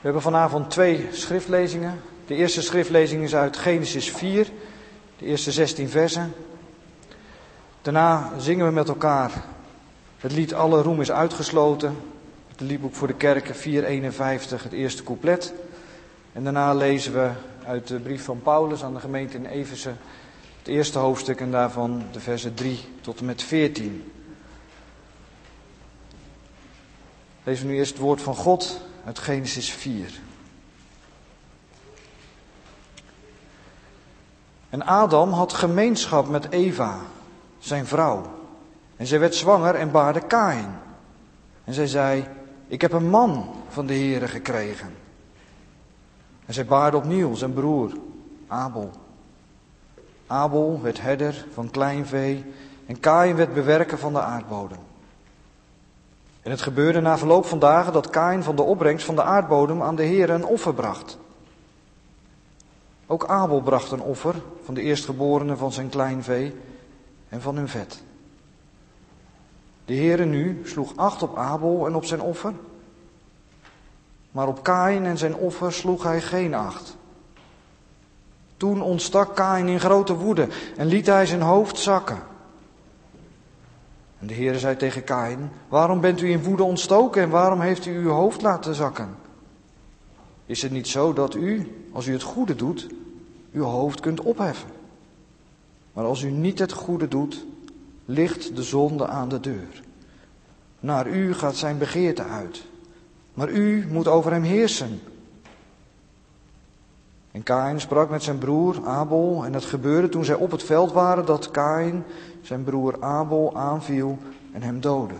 We hebben vanavond twee schriftlezingen. De eerste schriftlezing is uit Genesis 4, de eerste 16 versen. Daarna zingen we met elkaar het lied Alle roem is uitgesloten. Het liedboek voor de kerken 451, het eerste couplet. En daarna lezen we uit de brief van Paulus aan de gemeente in Efeze het eerste hoofdstuk en daarvan de versen 3 tot en met 14. Lezen we nu eerst het woord van God uit Genesis 4. En Adam had gemeenschap met Eva, zijn vrouw. En zij werd zwanger en baarde Kain. En zij zei, ik heb een man van de Heere gekregen. En zij baarde opnieuw zijn broer, Abel. Abel werd herder van klein vee en Kain werd bewerker van de aardbodem. En het gebeurde na verloop van dagen dat Kain van de opbrengst van de aardbodem aan de Heer een offer bracht. Ook Abel bracht een offer van de eerstgeborene van zijn klein vee en van hun vet. De Heere nu sloeg acht op Abel en op zijn offer, maar op Kain en zijn offer sloeg hij geen acht. Toen ontstak Kain in grote woede en liet hij zijn hoofd zakken. En de Heere zei tegen Kain, waarom bent u in woede ontstoken en waarom heeft u uw hoofd laten zakken? Is het niet zo dat u, als u het goede doet, uw hoofd kunt opheffen? Maar als u niet het goede doet, ligt de zonde aan de deur. Naar u gaat zijn begeerte uit, maar u moet over hem heersen. En Kain sprak met zijn broer Abel en het gebeurde toen zij op het veld waren dat Kain zijn broer Abel aanviel en hem doodde.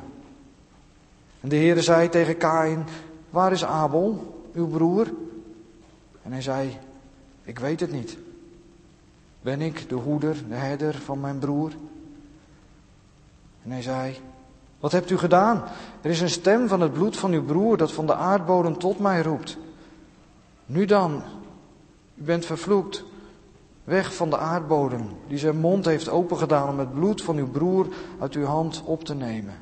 En de Heere zei tegen Kain, waar is Abel, uw broer? En hij zei, ik weet het niet. Ben ik de hoeder, de herder van mijn broer? En hij zei, wat hebt u gedaan? Er is een stem van het bloed van uw broer dat van de aardbodem tot mij roept. Nu dan, u bent vervloekt. Weg van de aardbodem, die zijn mond heeft opengedaan om het bloed van uw broer uit uw hand op te nemen.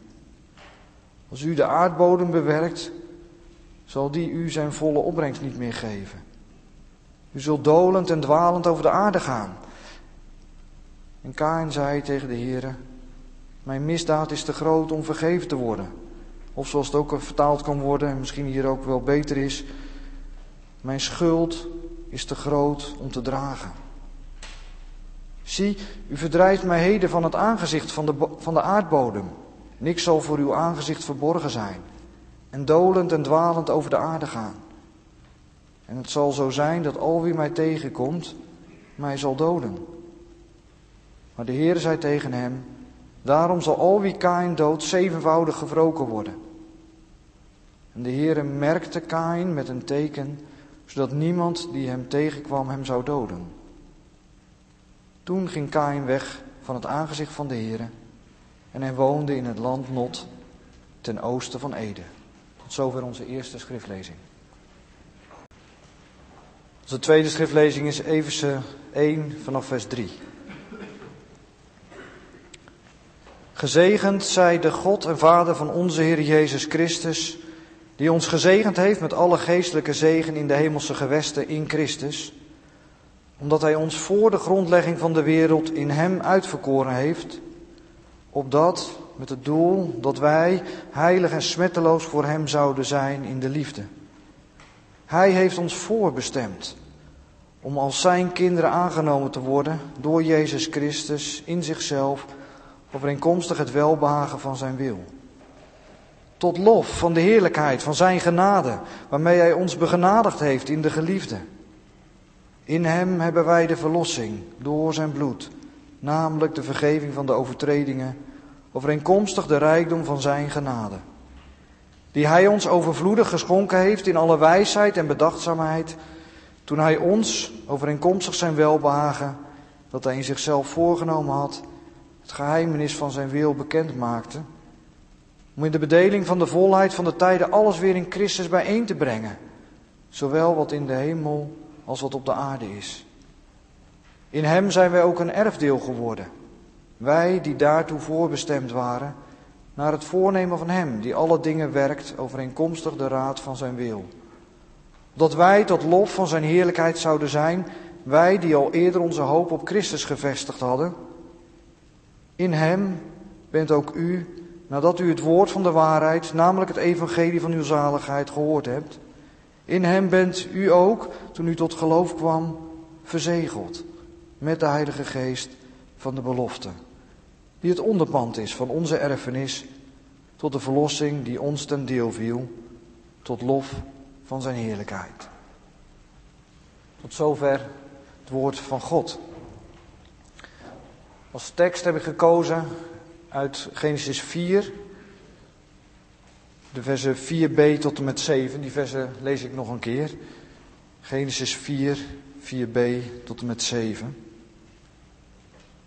Als u de aardbodem bewerkt, zal die u zijn volle opbrengst niet meer geven. U zult dolend en dwalend over de aarde gaan. En Kain zei tegen de Heere, mijn misdaad is te groot om vergeven te worden. Of zoals het ook vertaald kan worden, en misschien hier ook wel beter is, mijn schuld is te groot om te dragen. Zie, u verdrijft mij heden van het aangezicht van de, van de aardbodem. Niks zal voor uw aangezicht verborgen zijn. En dolend en dwalend over de aarde gaan. En het zal zo zijn dat al wie mij tegenkomt, mij zal doden. Maar de Heer zei tegen hem, daarom zal al wie Kain doodt zevenvoudig gewroken worden. En de Heere merkte Kain met een teken, zodat niemand die hem tegenkwam hem zou doden. Toen ging Kain weg van het aangezicht van de Heere en hij woonde in het land Not ten oosten van Ede. Tot zover onze eerste schriftlezing. Onze tweede schriftlezing is Efeze 1 vanaf vers 3. Gezegend zij de God en Vader van onze Heer Jezus Christus, die ons gezegend heeft met alle geestelijke zegen in de hemelse gewesten in Christus, omdat Hij ons voor de grondlegging van de wereld in Hem uitverkoren heeft, opdat met het doel dat wij heilig en smetteloos voor Hem zouden zijn in de liefde. Hij heeft ons voorbestemd om als Zijn kinderen aangenomen te worden door Jezus Christus in zichzelf, overeenkomstig het welbehagen van Zijn wil. Tot lof van de heerlijkheid van Zijn genade, waarmee Hij ons begenadigd heeft in de geliefde. In Hem hebben wij de verlossing door Zijn bloed, namelijk de vergeving van de overtredingen, overeenkomstig de rijkdom van Zijn genade. Die Hij ons overvloedig geschonken heeft in alle wijsheid en bedachtzaamheid, toen Hij ons, overeenkomstig Zijn welbehagen, dat Hij in zichzelf voorgenomen had, het geheimenis van Zijn wil bekend maakte, om in de bedeling van de volheid van de tijden alles weer in Christus bijeen te brengen, zowel wat in de hemel als wat op de aarde is. In Hem zijn wij ook een erfdeel geworden, wij die daartoe voorbestemd waren, naar het voornemen van Hem die alle dingen werkt overeenkomstig de raad van Zijn wil, Dat wij tot lof van zijn heerlijkheid zouden zijn, wij die al eerder onze hoop op Christus gevestigd hadden. In hem bent ook u, nadat u het woord van de waarheid, namelijk het evangelie van uw zaligheid, gehoord hebt. In hem bent u ook, toen u tot geloof kwam, verzegeld met de Heilige Geest van de belofte, die het onderpand is van onze erfenis tot de verlossing die ons ten deel viel, tot lof van zijn heerlijkheid. Tot zover het woord van God. Als tekst heb ik gekozen uit Genesis 4, de versen 4b tot en met 7. Die versen lees ik nog een keer. Genesis 4, 4b tot en met 7.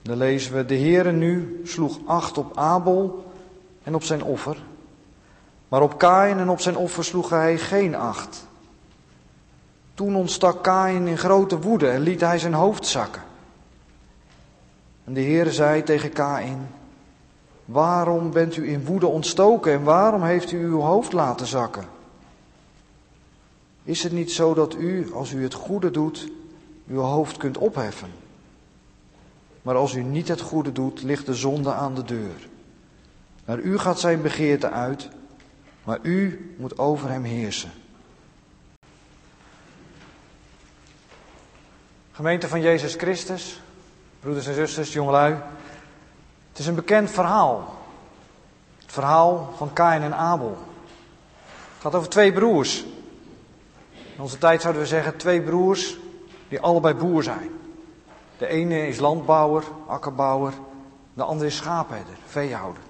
Dan lezen we, de Heere nu sloeg acht op Abel en op zijn offer. Maar op Kain en op zijn offer sloeg hij geen acht. Toen ontstak Kain in grote woede en liet hij zijn hoofd zakken. En de Heere zei tegen Kain, waarom bent u in woede ontstoken en waarom heeft u uw hoofd laten zakken? Is het niet zo dat u, als u het goede doet, uw hoofd kunt opheffen? Maar als u niet het goede doet, ligt de zonde aan de deur. Naar u gaat zijn begeerte uit, maar u moet over hem heersen. Gemeente van Jezus Christus, broeders en zusters, jongelui. Het is een bekend verhaal. Het verhaal van Kain en Abel. Het gaat over twee broers. In onze tijd zouden we zeggen twee broers die allebei boer zijn. De ene is landbouwer, akkerbouwer. De andere is schaapherder, veehouder.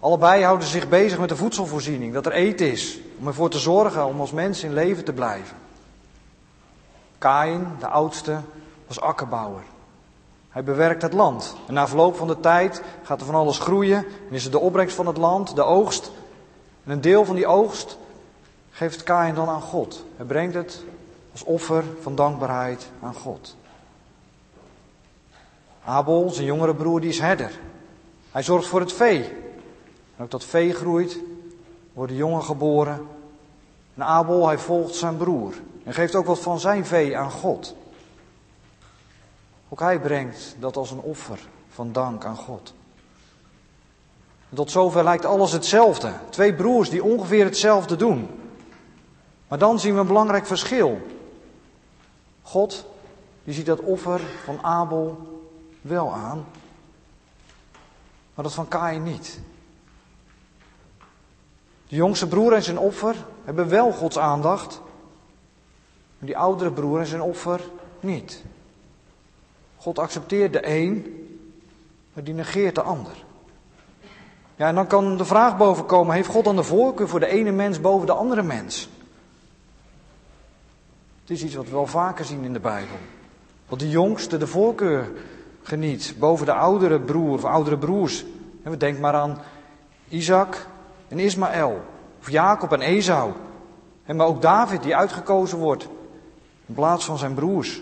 Allebei houden zich bezig met de voedselvoorziening, dat er eten is, om ervoor te zorgen om als mens in leven te blijven. Kain, de oudste, was akkerbouwer. Hij bewerkt het land. En na verloop van de tijd gaat er van alles groeien. En is het de opbrengst van het land, de oogst. En een deel van die oogst geeft Kain dan aan God. Hij brengt het als offer van dankbaarheid aan God. Abel, zijn jongere broer, die is herder. Hij zorgt voor het vee. En ook dat vee groeit, worden jongen geboren. En Abel, hij volgt zijn broer. En geeft ook wat van zijn vee aan God. Ook hij brengt dat als een offer van dank aan God. Tot zover lijkt alles hetzelfde. Twee broers die ongeveer hetzelfde doen. Maar dan zien we een belangrijk verschil. God, die ziet dat offer van Abel wel aan, maar dat van Kain niet. De jongste broer en zijn offer hebben wel Gods aandacht, maar die oudere broer en zijn offer niet. God accepteert de een, maar die negeert de ander. Ja, en dan kan de vraag bovenkomen: heeft God dan de voorkeur voor de ene mens boven de andere mens? Het is iets wat we wel vaker zien in de Bijbel. Dat de jongste de voorkeur geniet boven de oudere broer of oudere broers. We denken maar aan Isaac en Ismaël, of Jacob en Esau. Maar ook David die uitgekozen wordt in plaats van zijn broers.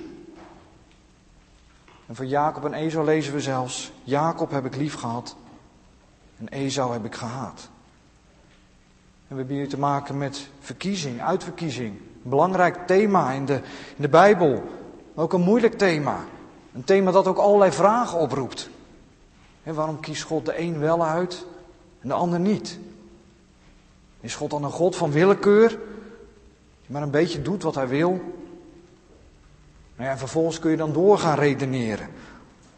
En van Jacob en Esau lezen we zelfs: Jacob heb ik lief gehad en Esau heb ik gehaat. En we hebben hier te maken met verkiezing, uitverkiezing. Een belangrijk thema in de, in de Bijbel, ook een moeilijk thema. Een thema dat ook allerlei vragen oproept. Waarom kiest God de een wel uit en de ander niet? Is God dan een God van willekeur, die maar een beetje doet wat hij wil? Nou ja, en vervolgens kun je dan door gaan redeneren.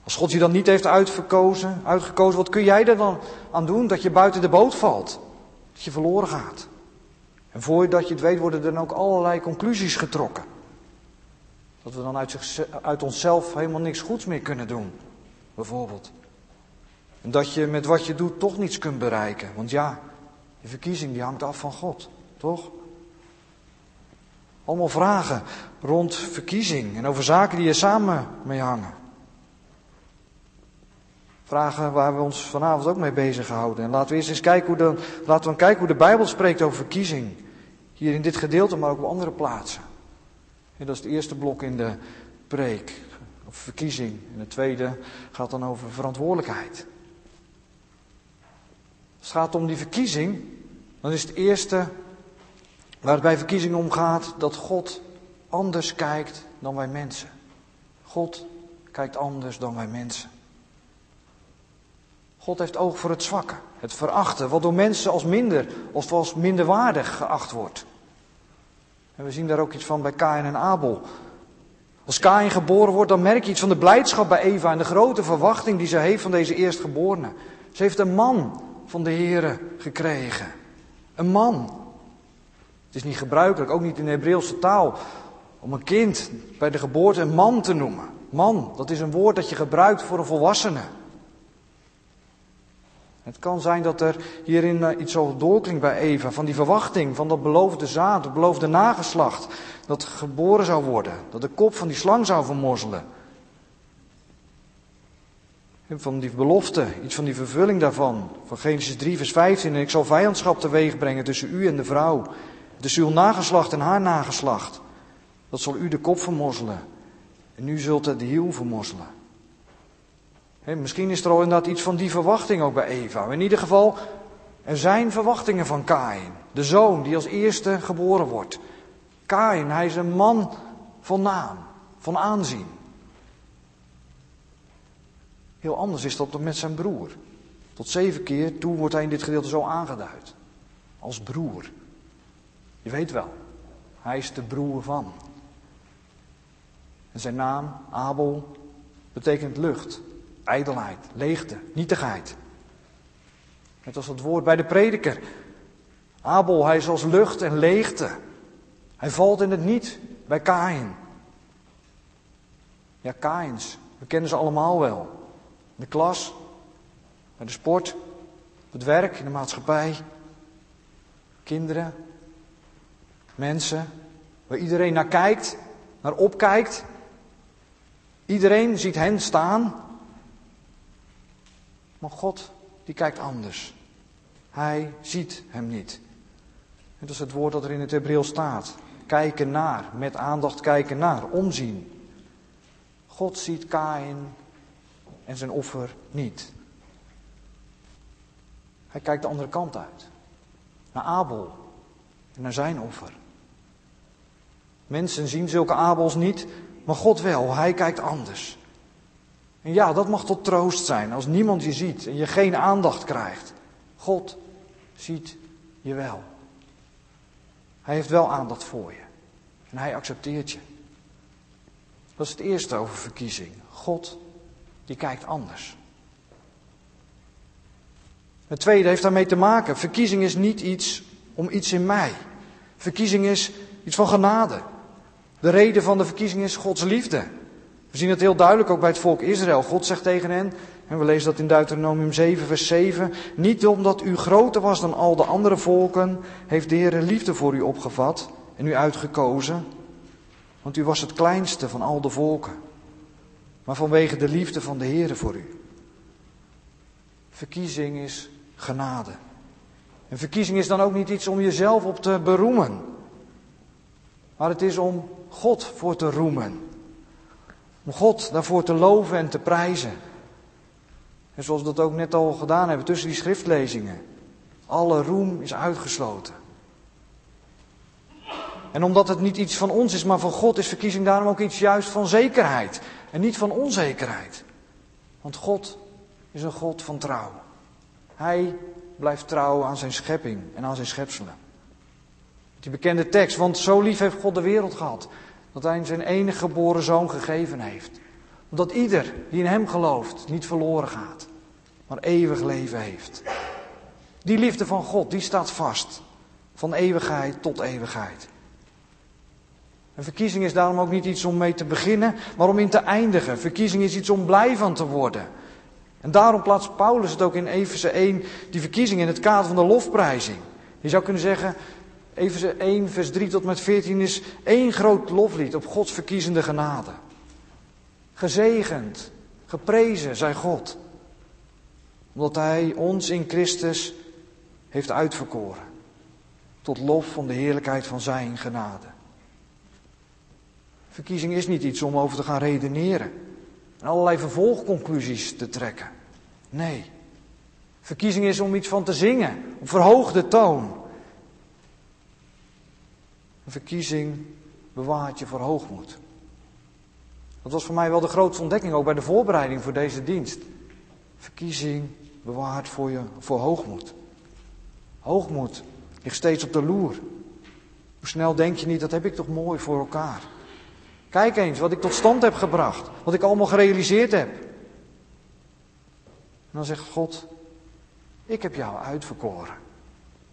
Als God je dan niet heeft uitverkozen, uitgekozen, wat kun jij er dan aan doen dat je buiten de boot valt? Dat je verloren gaat. En voordat je het weet worden er dan ook allerlei conclusies getrokken. Dat we dan uit, uit onszelf helemaal niks goeds meer kunnen doen, bijvoorbeeld. En dat je met wat je doet toch niets kunt bereiken. Want ja, je verkiezing die hangt af van God, toch? Allemaal vragen rond verkiezing en over zaken die er samen mee hangen. Vragen waar we ons vanavond ook mee bezighouden. En laten we eerst eens kijken hoe de, laten we dan kijken hoe de Bijbel spreekt over verkiezing. Hier in dit gedeelte, maar ook op andere plaatsen. En dat is het eerste blok in de preek, of verkiezing. En het tweede gaat dan over verantwoordelijkheid. Als het gaat om die verkiezing, dan is het eerste Waar het bij verkiezingen om gaat, dat God anders kijkt dan wij mensen. God kijkt anders dan wij mensen. God heeft oog voor het zwakke, het verachten, wat door mensen als minder of als minderwaardig geacht wordt. En we zien daar ook iets van bij Kain en Abel. Als Kain geboren wordt, dan merk je iets van de blijdschap bij Eva en de grote verwachting die ze heeft van deze eerstgeborene. Ze heeft een man van de Here gekregen. Een man. Het is niet gebruikelijk, ook niet in de Hebreeuwse taal, om een kind bij de geboorte een man te noemen. Man, dat is een woord dat je gebruikt voor een volwassene. Het kan zijn dat er hierin eh, iets zo doorklinkt bij Eva, van die verwachting, van dat beloofde zaad, het beloofde nageslacht, dat geboren zou worden, dat de kop van die slang zou vermorzelen. Van die belofte, iets van die vervulling daarvan, van Genesis 3, vers 15. En ik zal vijandschap teweeg brengen tussen u en de vrouw, tussen uw nageslacht en haar nageslacht. Dat zal u de kop vermorzelen en u zult het de hiel vermorzelen misschien is er al inderdaad iets van die verwachting ook bij Eva. In ieder geval, er zijn verwachtingen van Kain. De zoon die als eerste geboren wordt. Kain, hij is een man van naam, van aanzien. Heel anders is dat met zijn broer. Tot zeven keer toe wordt hij in dit gedeelte zo aangeduid. Als broer. Je weet wel, hij is de broer van. En zijn naam, Abel, betekent lucht. Ijdelheid, leegte, nietigheid. Net als het woord bij de prediker. Abel, hij is als lucht en leegte. Hij valt in het niet bij Kain. Ja, Kains, we kennen ze allemaal wel. In de klas, bij de sport, op het werk, in de maatschappij. Kinderen, mensen, waar iedereen naar kijkt, naar opkijkt. Iedereen ziet hen staan maar God, die kijkt anders. Hij ziet hem niet. En dat is het woord dat er in het Hebreeuws staat. Kijken naar, met aandacht kijken naar, omzien. God ziet Kain en zijn offer niet. Hij kijkt de andere kant uit. Naar Abel en naar zijn offer. Mensen zien zulke Abels niet, maar God wel. Hij kijkt anders. En ja, dat mag tot troost zijn als niemand je ziet en je geen aandacht krijgt. God ziet je wel. Hij heeft wel aandacht voor je. En hij accepteert je. Dat is het eerste over verkiezing. God, die kijkt anders. Het tweede heeft daarmee te maken. Verkiezing is niet iets om iets in mij. Verkiezing is iets van genade. De reden van de verkiezing is Gods liefde. We zien het heel duidelijk ook bij het volk Israël. God zegt tegen hen, en we lezen dat in Deuteronomium 7, vers 7, niet omdat u groter was dan al de andere volken, heeft de Heer liefde voor u opgevat en u uitgekozen, want u was het kleinste van al de volken, maar vanwege de liefde van de Heer voor u. Verkiezing is genade. En verkiezing is dan ook niet iets om jezelf op te beroemen, maar het is om God voor te roemen. Om God daarvoor te loven en te prijzen. En zoals we dat ook net al gedaan hebben tussen die schriftlezingen. Alle roem is uitgesloten. En omdat het niet iets van ons is, maar van God, is verkiezing daarom ook iets juist van zekerheid. En niet van onzekerheid. Want God is een God van trouw. Hij blijft trouw aan zijn schepping en aan zijn schepselen. Die bekende tekst, want zo lief heeft God de wereld gehad, dat hij zijn enige geboren zoon gegeven heeft. Omdat ieder die in hem gelooft niet verloren gaat, maar eeuwig leven heeft. Die liefde van God, die staat vast. Van eeuwigheid tot eeuwigheid. Een verkiezing is daarom ook niet iets om mee te beginnen, maar om in te eindigen. Verkiezing is iets om blij van te worden. En daarom plaatst Paulus het ook in Efeze 1, die verkiezing in het kader van de lofprijzing. Je zou kunnen zeggen, Even 1, vers 3 tot met 14 is één groot loflied op Gods verkiezende genade. Gezegend, geprezen zij God. Omdat Hij ons in Christus heeft uitverkoren. Tot lof van de heerlijkheid van Zijn genade. Verkiezing is niet iets om over te gaan redeneren. En allerlei vervolgconclusies te trekken. Nee. Verkiezing is om iets van te zingen. Op verhoogde toon. Een verkiezing bewaart je voor hoogmoed. Dat was voor mij wel de grootste ontdekking, ook bij de voorbereiding voor deze dienst. Verkiezing bewaart voor je voor hoogmoed. Hoogmoed ligt steeds op de loer. Hoe snel denk je niet, dat heb ik toch mooi voor elkaar. Kijk eens wat ik tot stand heb gebracht, wat ik allemaal gerealiseerd heb. En dan zegt God, ik heb jou uitverkoren.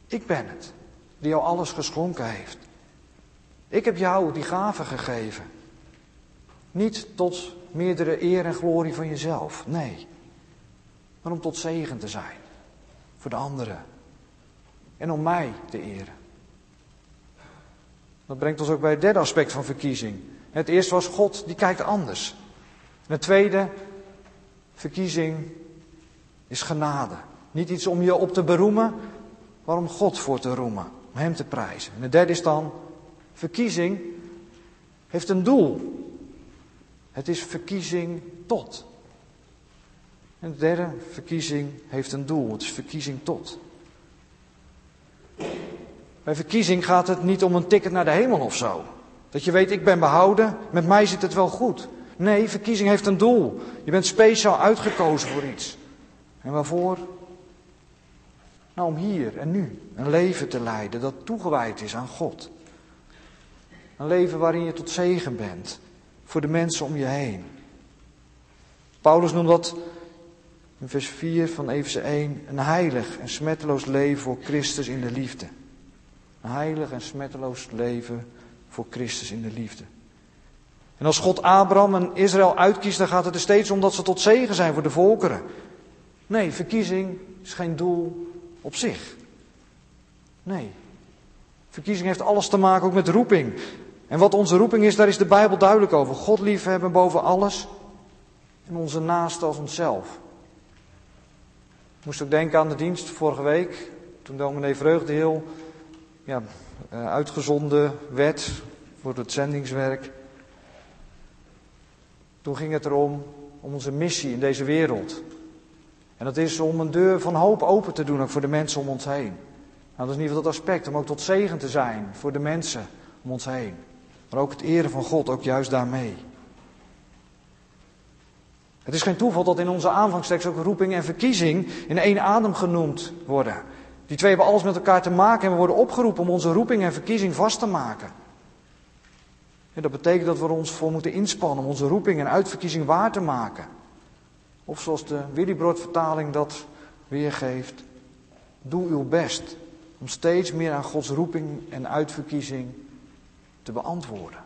Ik ben het, die jou alles geschonken heeft. Ik heb jou die gave gegeven. Niet tot meerdere eer en glorie van jezelf, nee. Maar om tot zegen te zijn voor de anderen. En om mij te eren. Dat brengt ons ook bij het derde aspect van verkiezing. Het eerste was God, die kijkt anders. En het tweede, verkiezing is genade. Niet iets om je op te beroemen, maar om God voor te roemen, om Hem te prijzen. En het derde is dan, verkiezing heeft een doel. Het is verkiezing tot. En het derde, verkiezing heeft een doel. Het is verkiezing tot. Bij verkiezing gaat het niet om een ticket naar de hemel of zo. Dat je weet, ik ben behouden, met mij zit het wel goed. Nee, verkiezing heeft een doel. Je bent speciaal uitgekozen voor iets. En waarvoor? Nou, om hier en nu een leven te leiden dat toegewijd is aan God. Een leven waarin je tot zegen bent voor de mensen om je heen. Paulus noemt dat in vers 4 van Efeze 1 een heilig en smetteloos leven voor Christus in de liefde. Een heilig en smetteloos leven voor Christus in de liefde. En als God Abraham en Israël uitkiest, dan gaat het er steeds om dat ze tot zegen zijn voor de volkeren. Nee, verkiezing is geen doel op zich. Nee. Verkiezing heeft alles te maken ook met roeping. En wat onze roeping is, daar is de Bijbel duidelijk over. God liefhebben boven alles en onze naaste als onszelf. Ik moest ook denken aan de dienst vorige week, toen dominee Vreugdeheel ja, eh, uitgezonden werd voor het zendingswerk. Toen ging het erom, om onze missie in deze wereld. En dat is om een deur van hoop open te doen ook voor de mensen om ons heen. Nou, dat is in ieder geval dat aspect, om ook tot zegen te zijn voor de mensen om ons heen. Maar ook het eren van God, ook juist daarmee. Het is geen toeval dat in onze aanvangstekst ook roeping en verkiezing in één adem genoemd worden. Die twee hebben alles met elkaar te maken en we worden opgeroepen om onze roeping en verkiezing vast te maken. En dat betekent dat we ons voor moeten inspannen om onze roeping en uitverkiezing waar te maken. Of zoals de Willibrord vertaling dat weergeeft, doe uw best om steeds meer aan Gods roeping en uitverkiezing te beantwoorden.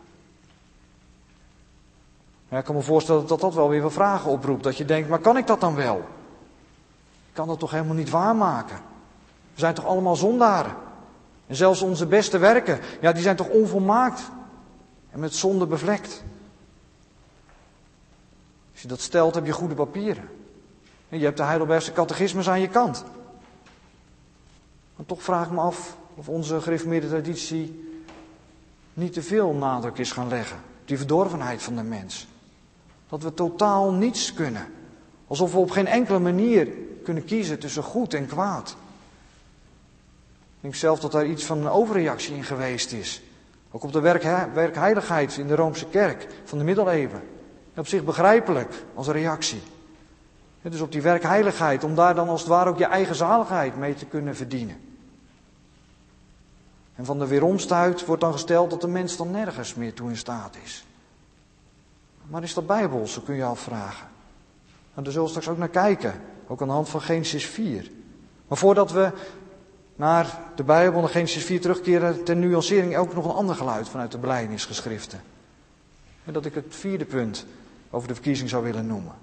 Ja, ik kan me voorstellen dat dat wel weer wat vragen oproept. Dat je denkt, maar kan ik dat dan wel? Ik kan dat toch helemaal niet waarmaken? We zijn toch allemaal zondaren? En zelfs onze beste werken, ja, die zijn toch onvolmaakt en met zonde bevlekt. Als je dat stelt, heb je goede papieren. En je hebt de Heidelbergse catechismus aan je kant. Maar toch vraag ik me af of onze gereformeerde traditie niet te veel nadruk is gaan leggen. Die verdorvenheid van de mens. Dat we totaal niets kunnen. Alsof we op geen enkele manier kunnen kiezen tussen goed en kwaad. Ik denk zelf dat daar iets van een overreactie in geweest is. Ook op de werk, werkheiligheid in de Roomse kerk van de middeleeuwen. op zich begrijpelijk als reactie. Dus op die werkheiligheid, om daar dan als het ware ook je eigen zaligheid mee te kunnen verdienen. En van de weeromstuit wordt dan gesteld dat de mens dan nergens meer toe in staat is. Maar is dat bijbels, zo kun je afvragen. En daar zullen we straks ook naar kijken, ook aan de hand van Genesis 4. Maar voordat we naar de Bijbel, naar Genesis 4 terugkeren, ter nuancering ook nog een ander geluid vanuit de beleidingsgeschriften. En dat ik het vierde punt over de verkiezing zou willen noemen.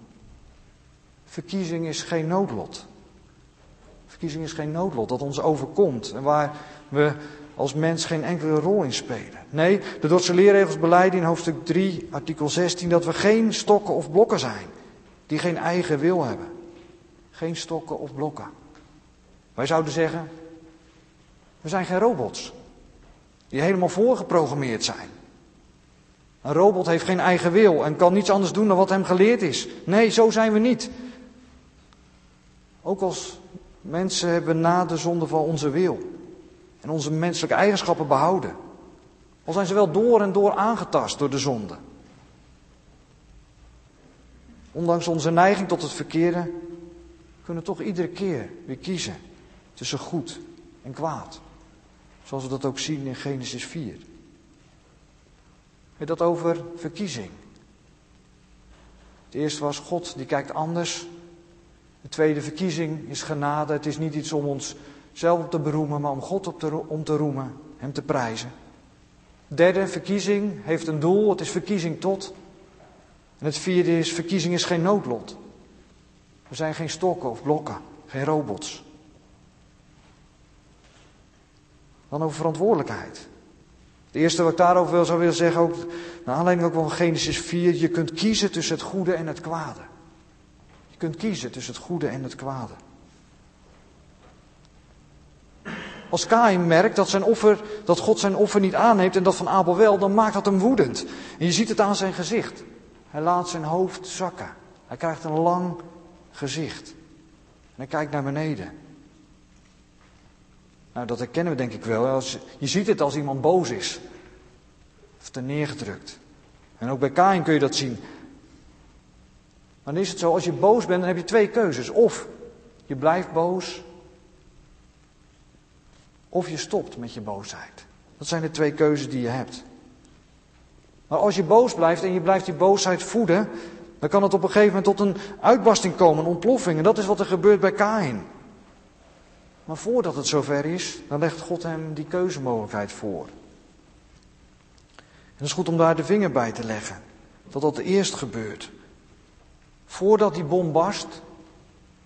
Verkiezing is geen noodlot. Verkiezing is geen noodlot dat ons overkomt en waar we als mens geen enkele rol in spelen. Nee, de Dordtse leerregels beleiden in hoofdstuk 3, artikel 16, dat we geen stokken of blokken zijn, die geen eigen wil hebben. Geen stokken of blokken. Wij zouden zeggen, we zijn geen robots, die helemaal voorgeprogrammeerd zijn. Een robot heeft geen eigen wil en kan niets anders doen dan wat hem geleerd is. Nee, zo zijn we niet. Ook als mensen hebben na de zonde van onze wil en onze menselijke eigenschappen behouden. Al zijn ze wel door en door aangetast door de zonde. Ondanks onze neiging tot het verkeerde kunnen we toch iedere keer weer kiezen tussen goed en kwaad. Zoals we dat ook zien in Genesis 4. Heb dat over verkiezing. Het eerste was God, die kijkt anders. De tweede verkiezing is genade. Het is niet iets om ons zelf op te beroemen, maar om God op te, om te roemen, Hem te prijzen. Derde, verkiezing heeft een doel. Het is verkiezing tot. En het vierde is, verkiezing is geen noodlot. We zijn geen stokken of blokken, geen robots. Dan over verantwoordelijkheid. Het eerste wat ik daarover wil, zou willen zeggen, ook naar aanleiding ook van Genesis 4, je kunt kiezen tussen het goede en het kwade. Je kunt kiezen tussen het goede en het kwade. Als Kain merkt dat, zijn offer, dat God zijn offer niet aanneemt en dat van Abel wel, dan maakt dat hem woedend. En je ziet het aan zijn gezicht. Hij laat zijn hoofd zakken. Hij krijgt een lang gezicht. En hij kijkt naar beneden. Nou, dat herkennen we denk ik wel. Je ziet het als iemand boos is. Of te neergedrukt. En ook bij Kain kun je dat zien. Dan is het zo, als je boos bent, dan heb je twee keuzes. Of je blijft boos, of je stopt met je boosheid. Dat zijn de twee keuzes die je hebt. Maar als je boos blijft en je blijft die boosheid voeden, dan kan het op een gegeven moment tot een uitbarsting komen, een ontploffing. En dat is wat er gebeurt bij Kain. Maar voordat het zover is, dan legt God hem die keuzemogelijkheid voor. En het is goed om daar de vinger bij te leggen. Dat dat eerst gebeurt. Voordat die bom barst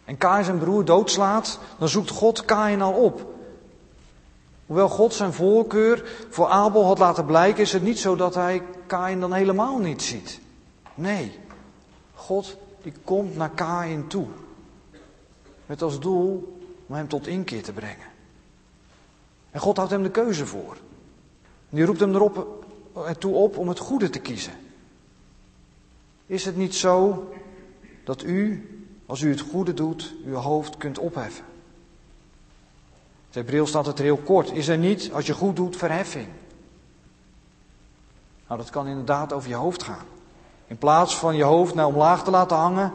en Kain zijn broer doodslaat, dan zoekt God Kain al op. Hoewel God zijn voorkeur voor Abel had laten blijken, is het niet zo dat hij Kain dan helemaal niet ziet. Nee, God die komt naar Kain toe. Met als doel om hem tot inkeer te brengen. En God houdt hem de keuze voor. Die roept hem erop, ertoe op om het goede te kiezen. Is het niet zo dat u, als u het goede doet, uw hoofd kunt opheffen? Hebreeuws staat het heel kort. Is er niet, als je goed doet, verheffing? Nou, dat kan inderdaad over je hoofd gaan. In plaats van je hoofd naar omlaag te laten hangen,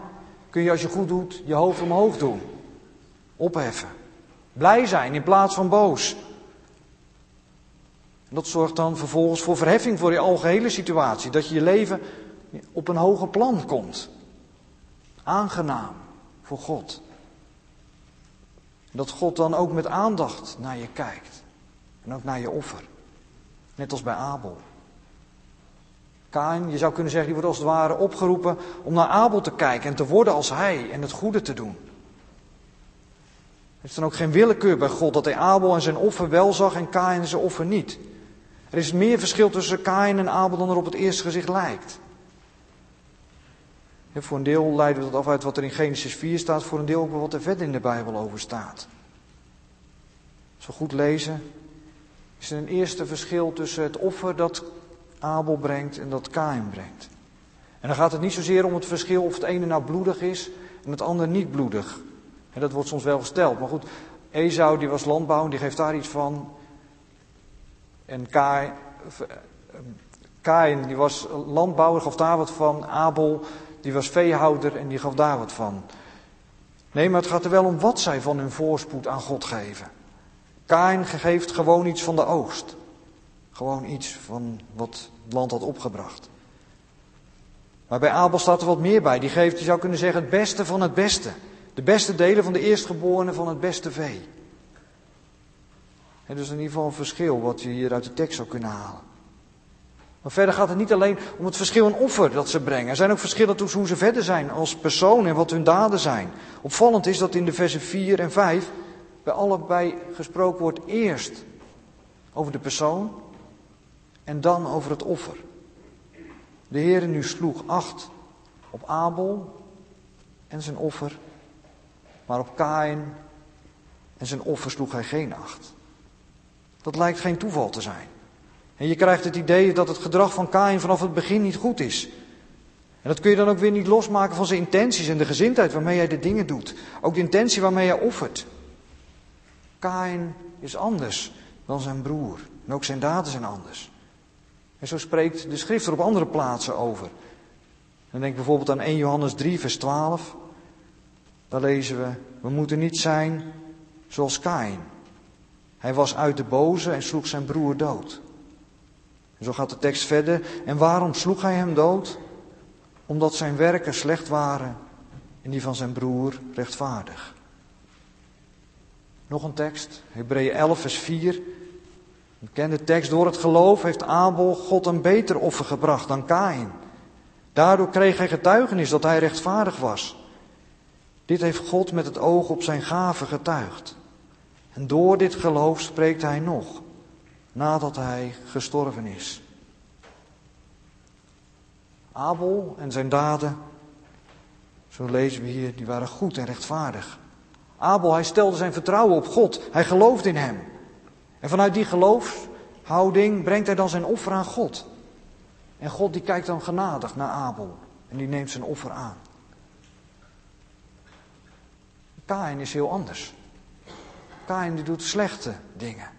kun je als je goed doet je hoofd omhoog doen. Opheffen. Blij zijn in plaats van boos. En dat zorgt dan vervolgens voor verheffing voor je algehele situatie. Dat je je leven op een hoger plan komt. Aangenaam voor God. Dat God dan ook met aandacht naar je kijkt. En ook naar je offer. Net als bij Abel. Kain, je zou kunnen zeggen, die wordt als het ware opgeroepen om naar Abel te kijken en te worden als hij en het goede te doen. Het is dan ook geen willekeur bij God dat hij Abel en zijn offer wel zag en Kain zijn offer niet. Er is meer verschil tussen Kain en Abel dan er op het eerste gezicht lijkt. Voor een deel leiden we dat af uit wat er in Genesis 4 staat, voor een deel ook wat er verder in de Bijbel over staat. Als we goed lezen, is er een eerste verschil tussen het offer dat Abel brengt en dat Kain brengt. En dan gaat het niet zozeer om het verschil of het ene nou bloedig is en het andere niet bloedig. En dat wordt soms wel gesteld. Maar goed, Esau die was landbouw, die geeft daar iets van. En Kain, Kain die was landbouwer, gaf daar wat van. Abel die was veehouder en die gaf daar wat van. Nee, maar het gaat er wel om wat zij van hun voorspoed aan God geven. Kain geeft gewoon iets van de oogst. Gewoon iets van wat het land had opgebracht. Maar bij Abel staat er wat meer bij. Die geeft, je zou kunnen zeggen, het beste van het beste. De beste delen van de eerstgeborene van het beste vee. En dus in ieder geval een verschil wat je hier uit de tekst zou kunnen halen. Maar verder gaat het niet alleen om het verschil in offer dat ze brengen. Er zijn ook verschillen tussen hoe ze verder zijn als persoon en wat hun daden zijn. Opvallend is dat in de versen 4 en 5 bij allebei gesproken wordt eerst over de persoon en dan over het offer. De Heer nu sloeg acht op Abel en zijn offer, maar op Kain en zijn offer sloeg hij geen acht. Dat lijkt geen toeval te zijn. En je krijgt het idee dat het gedrag van Kain vanaf het begin niet goed is. En dat kun je dan ook weer niet losmaken van zijn intenties en de gezindheid waarmee hij de dingen doet. Ook de intentie waarmee hij offert. Kain is anders dan zijn broer. En ook zijn daden zijn anders. En zo spreekt de schrift er op andere plaatsen over. Dan denk bijvoorbeeld aan 1 Johannes 3, vers 12. Daar lezen we, we moeten niet zijn zoals Kain. Hij was uit de boze en sloeg zijn broer dood. En zo gaat de tekst verder. En waarom sloeg hij hem dood? Omdat zijn werken slecht waren en die van zijn broer rechtvaardig. Nog een tekst, Hebreeën 11, vers 4. Een bekende tekst. Door het geloof heeft Abel God een beter offer gebracht dan Kain. Daardoor kreeg hij getuigenis dat hij rechtvaardig was. Dit heeft God met het oog op zijn gave getuigd. En door dit geloof spreekt hij nog, nadat hij gestorven is. Abel en zijn daden, zo lezen we hier, die waren goed en rechtvaardig. Abel, hij stelde zijn vertrouwen op God. Hij geloofde in hem. En vanuit die geloofshouding brengt hij dan zijn offer aan God. En God die kijkt dan genadig naar Abel en die neemt zijn offer aan. Kain is heel anders. Kain die doet slechte dingen.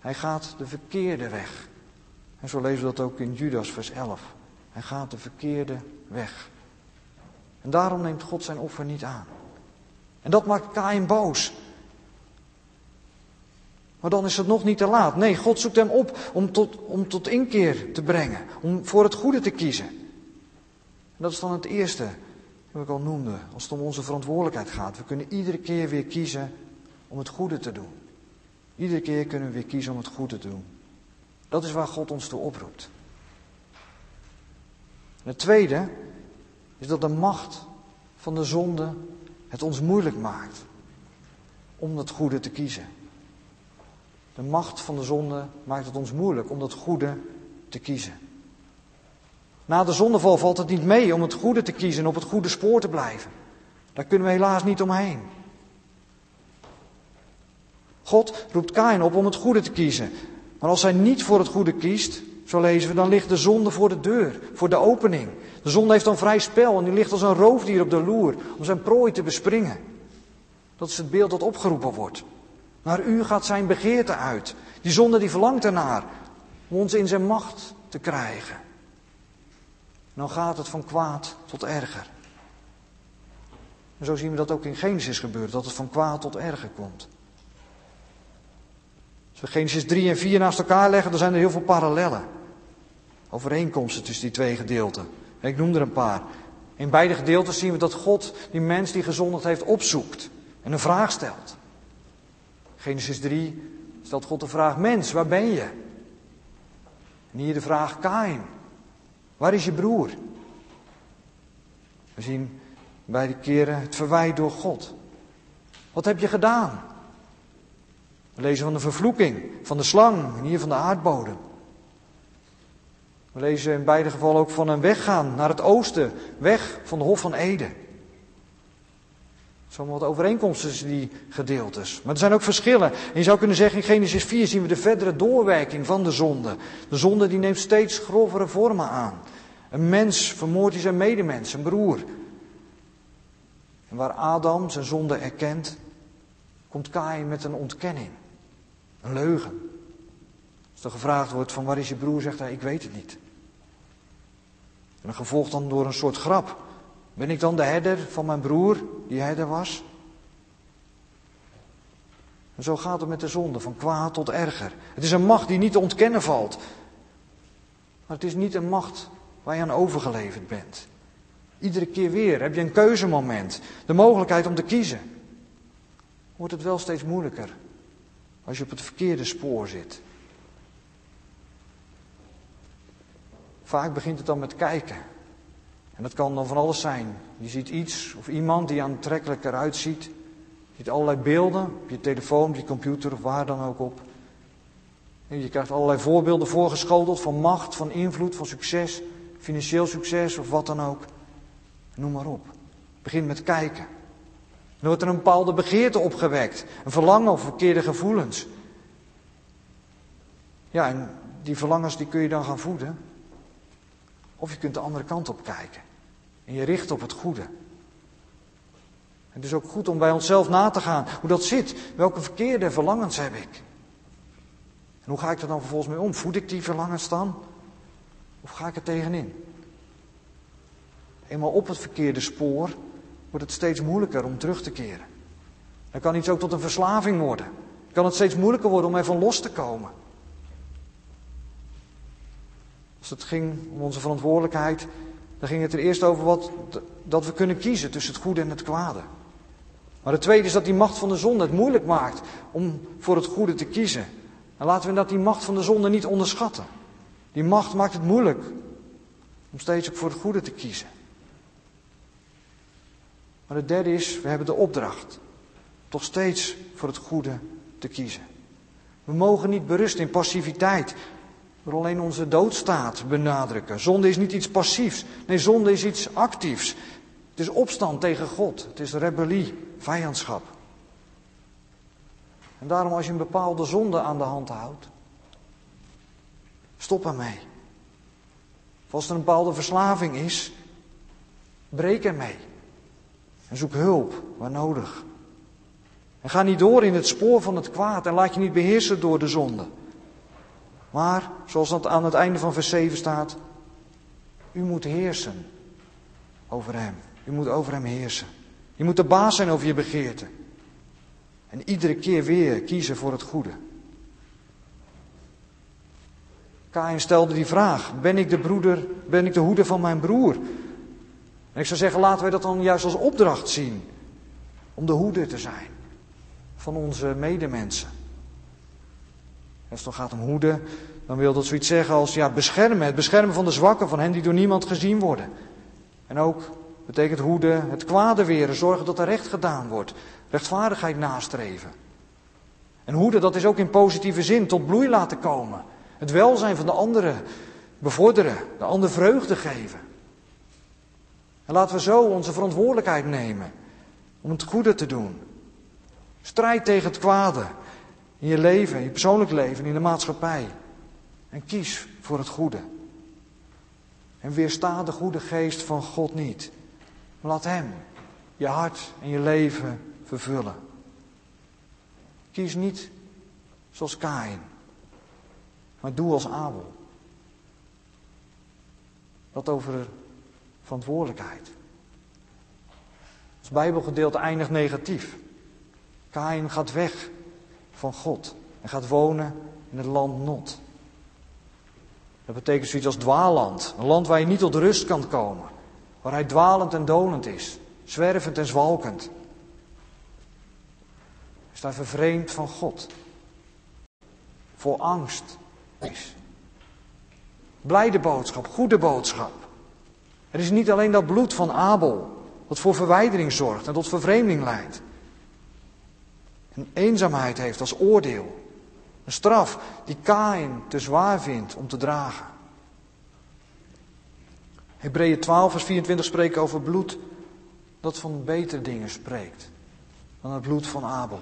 Hij gaat de verkeerde weg. En zo lezen we dat ook in Judas vers 11. Hij gaat de verkeerde weg. En daarom neemt God zijn offer niet aan. En dat maakt Kain boos. Maar dan is het nog niet te laat. Nee, God zoekt hem op om tot, om tot inkeer te brengen. Om voor het goede te kiezen. En dat is dan het eerste wat ik al noemde. Als het om onze verantwoordelijkheid gaat. We kunnen iedere keer weer kiezen om het goede te doen. Iedere keer kunnen we weer kiezen om het goede te doen. Dat is waar God ons toe oproept. Het tweede is dat de macht van de zonde het ons moeilijk maakt om dat goede te kiezen. De macht van de zonde maakt het ons moeilijk om dat goede te kiezen. Na de zondeval valt het niet mee om het goede te kiezen en op het goede spoor te blijven. Daar kunnen we helaas niet omheen. God roept Kain op om het goede te kiezen. Maar als hij niet voor het goede kiest, zo lezen we, dan ligt de zonde voor de deur, voor de opening. De zonde heeft dan vrij spel en die ligt als een roofdier op de loer om zijn prooi te bespringen. Dat is het beeld dat opgeroepen wordt. Naar u gaat zijn begeerte uit. Die zonde die verlangt ernaar om ons in zijn macht te krijgen. dan gaat het van kwaad tot erger. En zo zien we dat ook in Genesis gebeuren, dat het van kwaad tot erger komt. Als we Genesis 3 en 4 naast elkaar leggen, dan zijn er heel veel parallellen. Overeenkomsten tussen die twee gedeelten. Ik noem er een paar. In beide gedeelten zien we dat God die mens die gezondigd heeft opzoekt en een vraag stelt. Genesis 3 stelt God de vraag: Mens, waar ben je? En hier de vraag: Kain, waar is je broer? We zien beide keren het verwijt door God. Wat heb je gedaan? We lezen van de vervloeking, van de slang en hier van de aardbodem. We lezen in beide gevallen ook van een weggaan naar het oosten, weg van de Hof van Eden. Zomaar wat overeenkomsten tussen die gedeeltes. Maar er zijn ook verschillen. En je zou kunnen zeggen, in Genesis 4 zien we de verdere doorwerking van de zonde. De zonde die neemt steeds grovere vormen aan. Een mens vermoordt zijn medemens, zijn broer. En waar Adam zijn zonde erkent, komt Kain met een ontkenning. Een leugen. Als er gevraagd wordt van waar is je broer, zegt hij, ik weet het niet. En dan gevolgd dan door een soort grap. Ben ik dan de herder van mijn broer, die herder was? En zo gaat het met de zonde, van kwaad tot erger. Het is een macht die niet te ontkennen valt. Maar het is niet een macht waar je aan overgeleverd bent. Iedere keer weer heb je een keuzemoment, de mogelijkheid om te kiezen. Wordt het wel steeds moeilijker als je op het verkeerde spoor zit. Vaak begint het dan met kijken. En dat kan dan van alles zijn. Je ziet iets of iemand die aantrekkelijk eruit ziet. Je ziet allerlei beelden op je telefoon, op je computer of waar dan ook op. En je krijgt allerlei voorbeelden voorgeschoteld van macht, van invloed, van succes, financieel succes of wat dan ook. Noem maar op. Begin met kijken. Dan wordt er een bepaalde begeerte opgewekt, een verlangen of verkeerde gevoelens. Ja, en die verlangens die kun je dan gaan voeden. Of je kunt de andere kant op kijken. En je richt op het goede. Het is ook goed om bij onszelf na te gaan hoe dat zit. Welke verkeerde verlangens heb ik? En hoe ga ik er dan vervolgens mee om? Voed ik die verlangens dan? Of ga ik er tegenin? Eenmaal op het verkeerde spoor wordt het steeds moeilijker om terug te keren. Dan kan iets ook tot een verslaving worden. Dan kan het steeds moeilijker worden om ervan los te komen. Als het ging om onze verantwoordelijkheid, dan ging het er eerst over wat, dat we kunnen kiezen tussen het goede en het kwade. Maar het tweede is dat die macht van de zonde het moeilijk maakt om voor het goede te kiezen. En laten we dat die macht van de zonde niet onderschatten. Die macht maakt het moeilijk om steeds ook voor het goede te kiezen. Maar het derde is, we hebben de opdracht toch steeds voor het goede te kiezen. We mogen niet berusten in passiviteit, door alleen onze doodstaat benadrukken. Zonde is niet iets passiefs, nee, zonde is iets actiefs. Het is opstand tegen God, het is rebellie, vijandschap. En daarom als je een bepaalde zonde aan de hand houdt, stop ermee. Of als er een bepaalde verslaving is, breek ermee. En zoek hulp waar nodig. En ga niet door in het spoor van het kwaad en laat je niet beheersen door de zonde. Maar, zoals dat aan het einde van vers 7 staat, u moet heersen over hem. U moet over hem heersen. Je moet de baas zijn over je begeerte. En iedere keer weer kiezen voor het goede. Kain stelde die vraag: Ben ik de broeder, ben ik de hoeder van mijn broer? En ik zou zeggen, laten wij dat dan juist als opdracht zien. Om de hoeder te zijn van onze medemensen. Als het dan gaat om hoeden, dan wil dat zoiets zeggen als ja, beschermen. Het beschermen van de zwakken, van hen die door niemand gezien worden. En ook betekent hoeden het kwade weren, zorgen dat er recht gedaan wordt. Rechtvaardigheid nastreven. En hoeden, dat is ook in positieve zin tot bloei laten komen. Het welzijn van de anderen bevorderen, de ander vreugde geven. En laten we zo onze verantwoordelijkheid nemen om het goede te doen. Strijd tegen het kwade in je leven, in je persoonlijk leven, in de maatschappij. En kies voor het goede. En weersta de goede geest van God niet. Maar laat Hem je hart en je leven vervullen. Kies niet zoals Kain, maar doe als Abel. Dat over verantwoordelijkheid. Het Bijbelgedeelte eindigt negatief. Kain gaat weg van God en gaat wonen in het land Not. Dat betekent zoiets als dwaaland. Een land waar je niet tot rust kan komen. Waar hij dwalend en dolend is. Zwervend en zwalkend. Hij is daar vervreemd van God. Voor angst is. Blijde boodschap, goede boodschap. Er is niet alleen dat bloed van Abel dat voor verwijdering zorgt en tot vervreemding leidt. Een eenzaamheid heeft als oordeel. Een straf die Kain te zwaar vindt om te dragen. Hebreeën 12, vers 24 spreekt over bloed dat van betere dingen spreekt dan het bloed van Abel.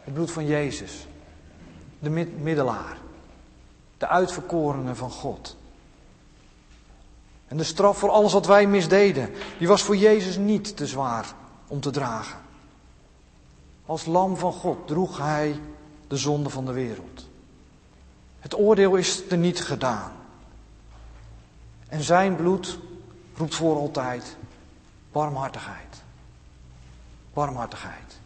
Het bloed van Jezus, de middelaar, de uitverkorene van God. En de straf voor alles wat wij misdeden, die was voor Jezus niet te zwaar om te dragen. Als lam van God droeg hij de zonde van de wereld. Het oordeel is er niet gedaan. En zijn bloed roept voor altijd barmhartigheid. Barmhartigheid.